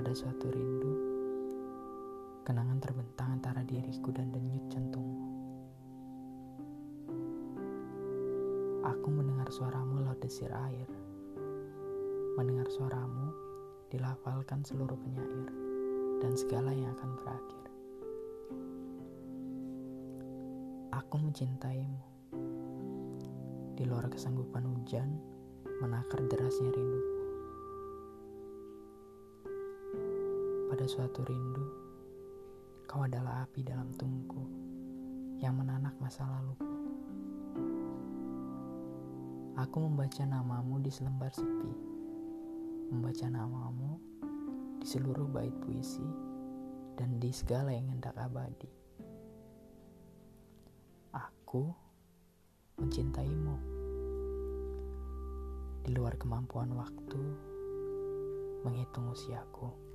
Pada suatu rindu, kenangan terbentang antara diriku dan denyut jantungmu. Aku mendengar suaramu laut desir air. Mendengar suaramu dilafalkan seluruh penyair dan segala yang akan berakhir. Aku mencintaimu. Di luar kesanggupan hujan, menakar derasnya rinduku. Pada suatu rindu, kau adalah api dalam tungku yang menanak masa laluku. Aku membaca namamu di selembar sepi, membaca namamu di seluruh bait puisi dan di segala yang hendak abadi. Aku mencintaimu di luar kemampuan waktu menghitung usiaku.